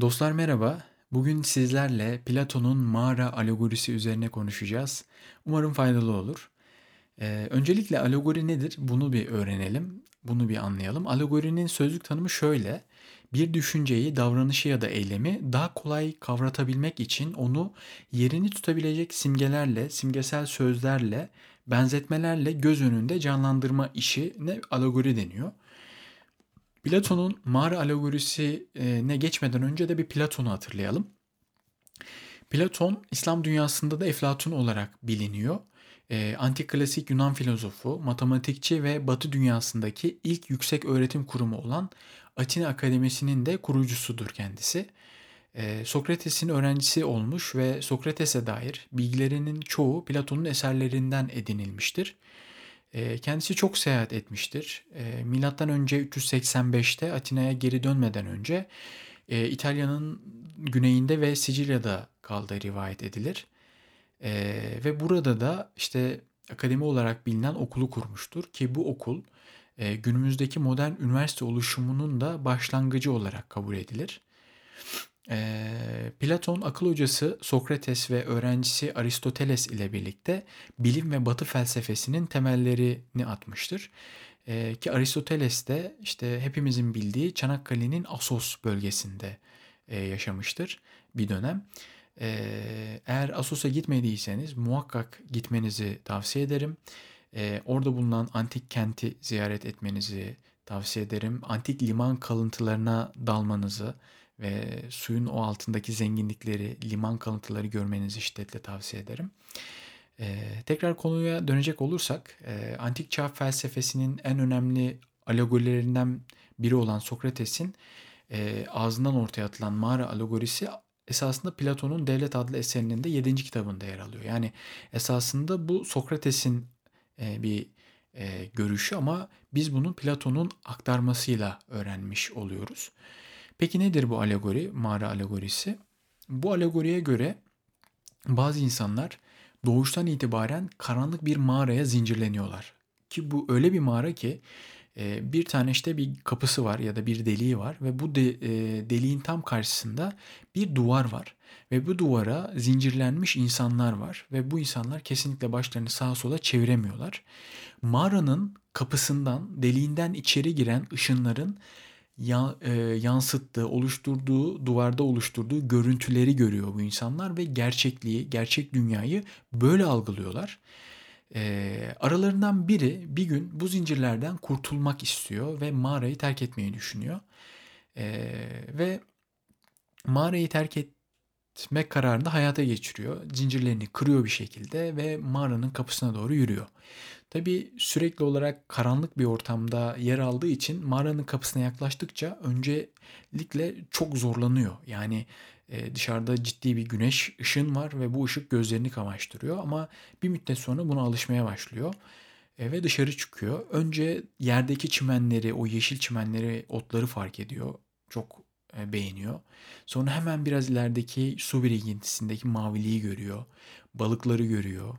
Dostlar merhaba. Bugün sizlerle Platon'un mağara alegorisi üzerine konuşacağız. Umarım faydalı olur. Ee, öncelikle alegori nedir? Bunu bir öğrenelim. Bunu bir anlayalım. Alegorinin sözlük tanımı şöyle. Bir düşünceyi, davranışı ya da eylemi daha kolay kavratabilmek için onu yerini tutabilecek simgelerle, simgesel sözlerle, benzetmelerle göz önünde canlandırma işine alegori deniyor. Platon'un mağara alegorisine geçmeden önce de bir Platon'u hatırlayalım. Platon İslam dünyasında da Eflatun olarak biliniyor. E, antik klasik Yunan filozofu, matematikçi ve Batı dünyasındaki ilk yüksek öğretim kurumu olan Atina Akademisi'nin de kurucusudur kendisi. E, Sokrates'in öğrencisi olmuş ve Sokrates'e dair bilgilerinin çoğu Platon'un eserlerinden edinilmiştir. Kendisi çok seyahat etmiştir. Milattan önce 385'te Atina'ya geri dönmeden önce İtalya'nın güneyinde ve Sicilya'da kaldığı rivayet edilir. Ve burada da işte akademi olarak bilinen okulu kurmuştur ki bu okul günümüzdeki modern üniversite oluşumunun da başlangıcı olarak kabul edilir. Platon akıl hocası Sokrates ve öğrencisi Aristoteles ile birlikte bilim ve batı felsefesinin temellerini atmıştır. ki Aristoteles de işte hepimizin bildiği Çanakkale'nin Asos bölgesinde yaşamıştır bir dönem. eğer Asos'a gitmediyseniz muhakkak gitmenizi tavsiye ederim. orada bulunan antik kenti ziyaret etmenizi tavsiye ederim. Antik liman kalıntılarına dalmanızı, ve suyun o altındaki zenginlikleri, liman kalıntıları görmenizi şiddetle tavsiye ederim. Ee, tekrar konuya dönecek olursak, e, antik çağ felsefesinin en önemli alegorilerinden biri olan Sokrates'in e, ağzından ortaya atılan mağara alegorisi esasında Platon'un Devlet adlı eserinin de 7. kitabında yer alıyor. Yani esasında bu Sokrates'in e, bir e, görüşü ama biz bunu Platon'un aktarmasıyla öğrenmiş oluyoruz. Peki nedir bu alegori, mağara alegorisi? Bu alegoriye göre bazı insanlar doğuştan itibaren karanlık bir mağaraya zincirleniyorlar. Ki bu öyle bir mağara ki e, bir tane işte bir kapısı var ya da bir deliği var ve bu de, e, deliğin tam karşısında bir duvar var ve bu duvara zincirlenmiş insanlar var ve bu insanlar kesinlikle başlarını sağa sola çeviremiyorlar. Mağaranın kapısından, deliğinden içeri giren ışınların e, yansıttığı, oluşturduğu, duvarda oluşturduğu görüntüleri görüyor bu insanlar ve gerçekliği, gerçek dünyayı böyle algılıyorlar. E, aralarından biri bir gün bu zincirlerden kurtulmak istiyor ve mağarayı terk etmeyi düşünüyor. E, ve mağarayı terk etme kararını hayata geçiriyor. Zincirlerini kırıyor bir şekilde ve mağaranın kapısına doğru yürüyor. Tabi sürekli olarak karanlık bir ortamda yer aldığı için mağaranın kapısına yaklaştıkça öncelikle çok zorlanıyor. Yani e, dışarıda ciddi bir güneş ışın var ve bu ışık gözlerini kamaştırıyor ama bir müddet sonra buna alışmaya başlıyor. E, ve dışarı çıkıyor. Önce yerdeki çimenleri, o yeşil çimenleri, otları fark ediyor. Çok beğeniyor. Sonra hemen biraz ilerideki su birikintisindeki maviliği görüyor. Balıkları görüyor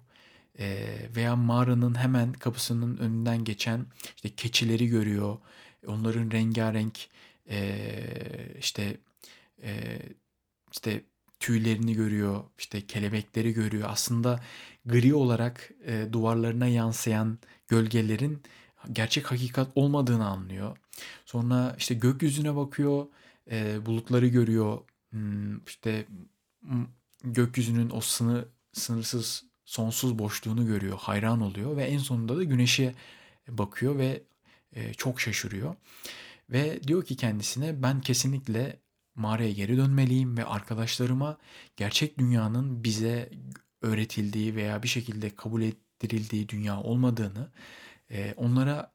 e, veya mağaranın hemen kapısının önünden geçen işte keçileri görüyor. Onların rengarenk e, işte e, işte tüylerini görüyor, işte kelebekleri görüyor. Aslında gri olarak e, duvarlarına yansıyan gölgelerin gerçek hakikat olmadığını anlıyor. Sonra işte gökyüzüne bakıyor, e, bulutları görüyor. Hmm, işte gökyüzünün o sını, sınırsız sonsuz boşluğunu görüyor, hayran oluyor ve en sonunda da güneşe bakıyor ve e, çok şaşırıyor. Ve diyor ki kendisine ben kesinlikle mağaraya geri dönmeliyim ve arkadaşlarıma gerçek dünyanın bize öğretildiği veya bir şekilde kabul ettirildiği dünya olmadığını e, onlara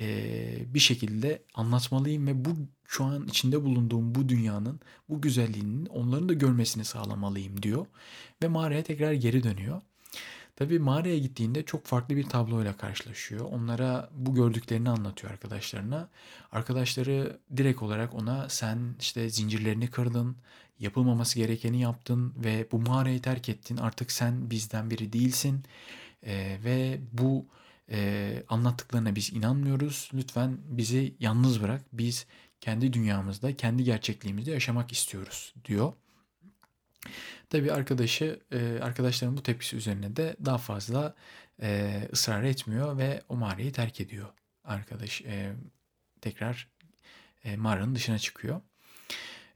e, bir şekilde anlatmalıyım ve bu şu an içinde bulunduğum bu dünyanın bu güzelliğinin onların da görmesini sağlamalıyım diyor ve mağaraya tekrar geri dönüyor. Tabii mağaraya gittiğinde çok farklı bir tabloyla karşılaşıyor. Onlara bu gördüklerini anlatıyor arkadaşlarına. Arkadaşları direkt olarak ona sen işte zincirlerini kırdın, yapılmaması gerekeni yaptın ve bu mağarayı terk ettin. Artık sen bizden biri değilsin ee, ve bu e, anlattıklarına biz inanmıyoruz. Lütfen bizi yalnız bırak. Biz kendi dünyamızda, kendi gerçekliğimizde yaşamak istiyoruz diyor. Tabii arkadaşı, e, arkadaşların bu tepkisi üzerine de daha fazla e, ısrar etmiyor ve o mağarayı terk ediyor. Arkadaş e, tekrar e, mağaranın dışına çıkıyor.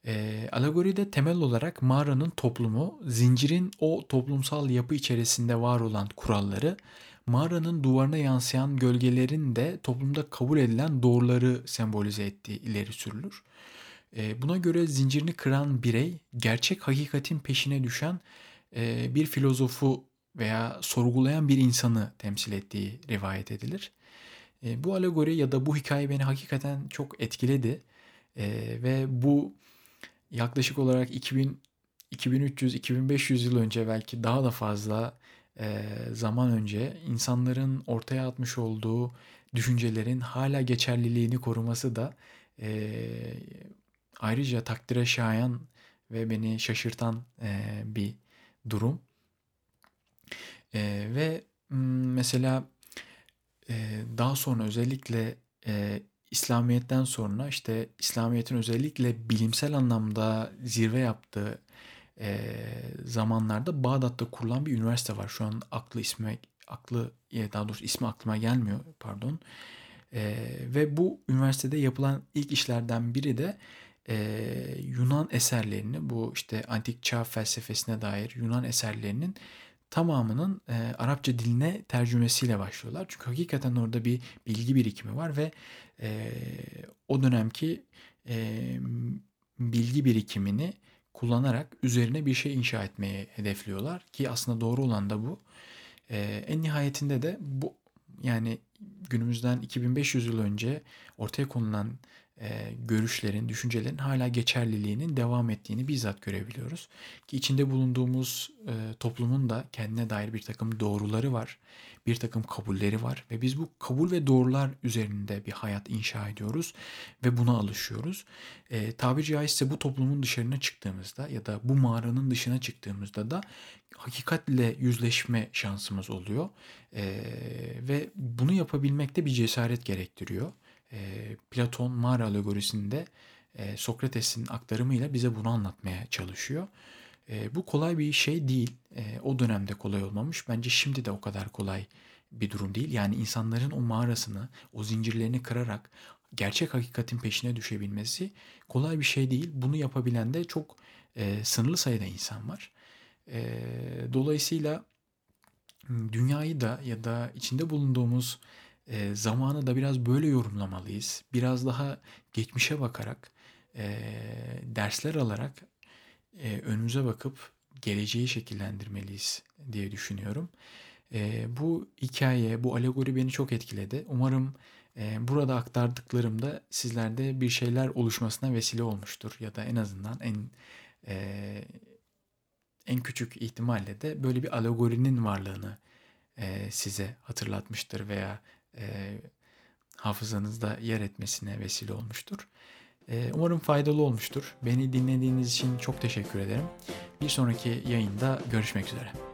E, alegoride temel olarak mağaranın toplumu, zincirin o toplumsal yapı içerisinde var olan kuralları, mağaranın duvarına yansıyan gölgelerin de toplumda kabul edilen doğruları sembolize ettiği ileri sürülür. E, buna göre zincirini kıran birey, gerçek hakikatin peşine düşen e, bir filozofu veya sorgulayan bir insanı temsil ettiği rivayet edilir. E, bu alegori ya da bu hikaye beni hakikaten çok etkiledi. E, ve bu yaklaşık olarak 2000 2300-2500 yıl önce belki daha da fazla zaman önce insanların ortaya atmış olduğu düşüncelerin hala geçerliliğini koruması da ayrıca takdire şayan ve beni şaşırtan bir durum. Ve mesela daha sonra özellikle İslamiyet'ten sonra işte İslamiyet'in özellikle bilimsel anlamda zirve yaptığı e, zamanlarda Bağdat'ta kurulan bir üniversite var. Şu an aklı ismi aklı daha doğrusu ismi aklıma gelmiyor pardon. E, ve bu üniversitede yapılan ilk işlerden biri de e, Yunan eserlerini bu işte antik çağ felsefesine dair Yunan eserlerinin tamamının e, Arapça diline tercümesiyle başlıyorlar. Çünkü hakikaten orada bir bilgi birikimi var ve e, o dönemki e, bilgi birikimini kullanarak üzerine bir şey inşa etmeye hedefliyorlar ki aslında doğru olan da bu. E, en nihayetinde de bu yani günümüzden 2500 yıl önce ortaya konulan e, görüşlerin, düşüncelerin hala geçerliliğinin devam ettiğini bizzat görebiliyoruz. Ki içinde bulunduğumuz e, toplumun da kendine dair bir takım doğruları var, bir takım kabulleri var ve biz bu kabul ve doğrular üzerinde bir hayat inşa ediyoruz ve buna alışıyoruz. E, tabiri caizse bu toplumun dışarına çıktığımızda ya da bu mağaranın dışına çıktığımızda da hakikatle yüzleşme şansımız oluyor e, ve bunu yapabilmekte bir cesaret gerektiriyor e, Platon mağara alegorisinde e, Sokrates'in aktarımıyla bize bunu anlatmaya çalışıyor. E, bu kolay bir şey değil. E, o dönemde kolay olmamış. Bence şimdi de o kadar kolay bir durum değil. Yani insanların o mağarasını, o zincirlerini kırarak gerçek hakikatin peşine düşebilmesi kolay bir şey değil. Bunu yapabilen de çok e, sınırlı sayıda insan var. E, dolayısıyla dünyayı da ya da içinde bulunduğumuz e, zamanı da biraz böyle yorumlamalıyız. Biraz daha geçmişe bakarak, e, dersler alarak e, önümüze bakıp geleceği şekillendirmeliyiz diye düşünüyorum. E, bu hikaye, bu alegori beni çok etkiledi. Umarım e, burada aktardıklarımda sizlerde bir şeyler oluşmasına vesile olmuştur. Ya da en azından en e, en küçük ihtimalle de böyle bir alegorinin varlığını e, size hatırlatmıştır veya e, hafızanızda yer etmesine vesile olmuştur. E, umarım faydalı olmuştur. Beni dinlediğiniz için çok teşekkür ederim. Bir sonraki yayında görüşmek üzere.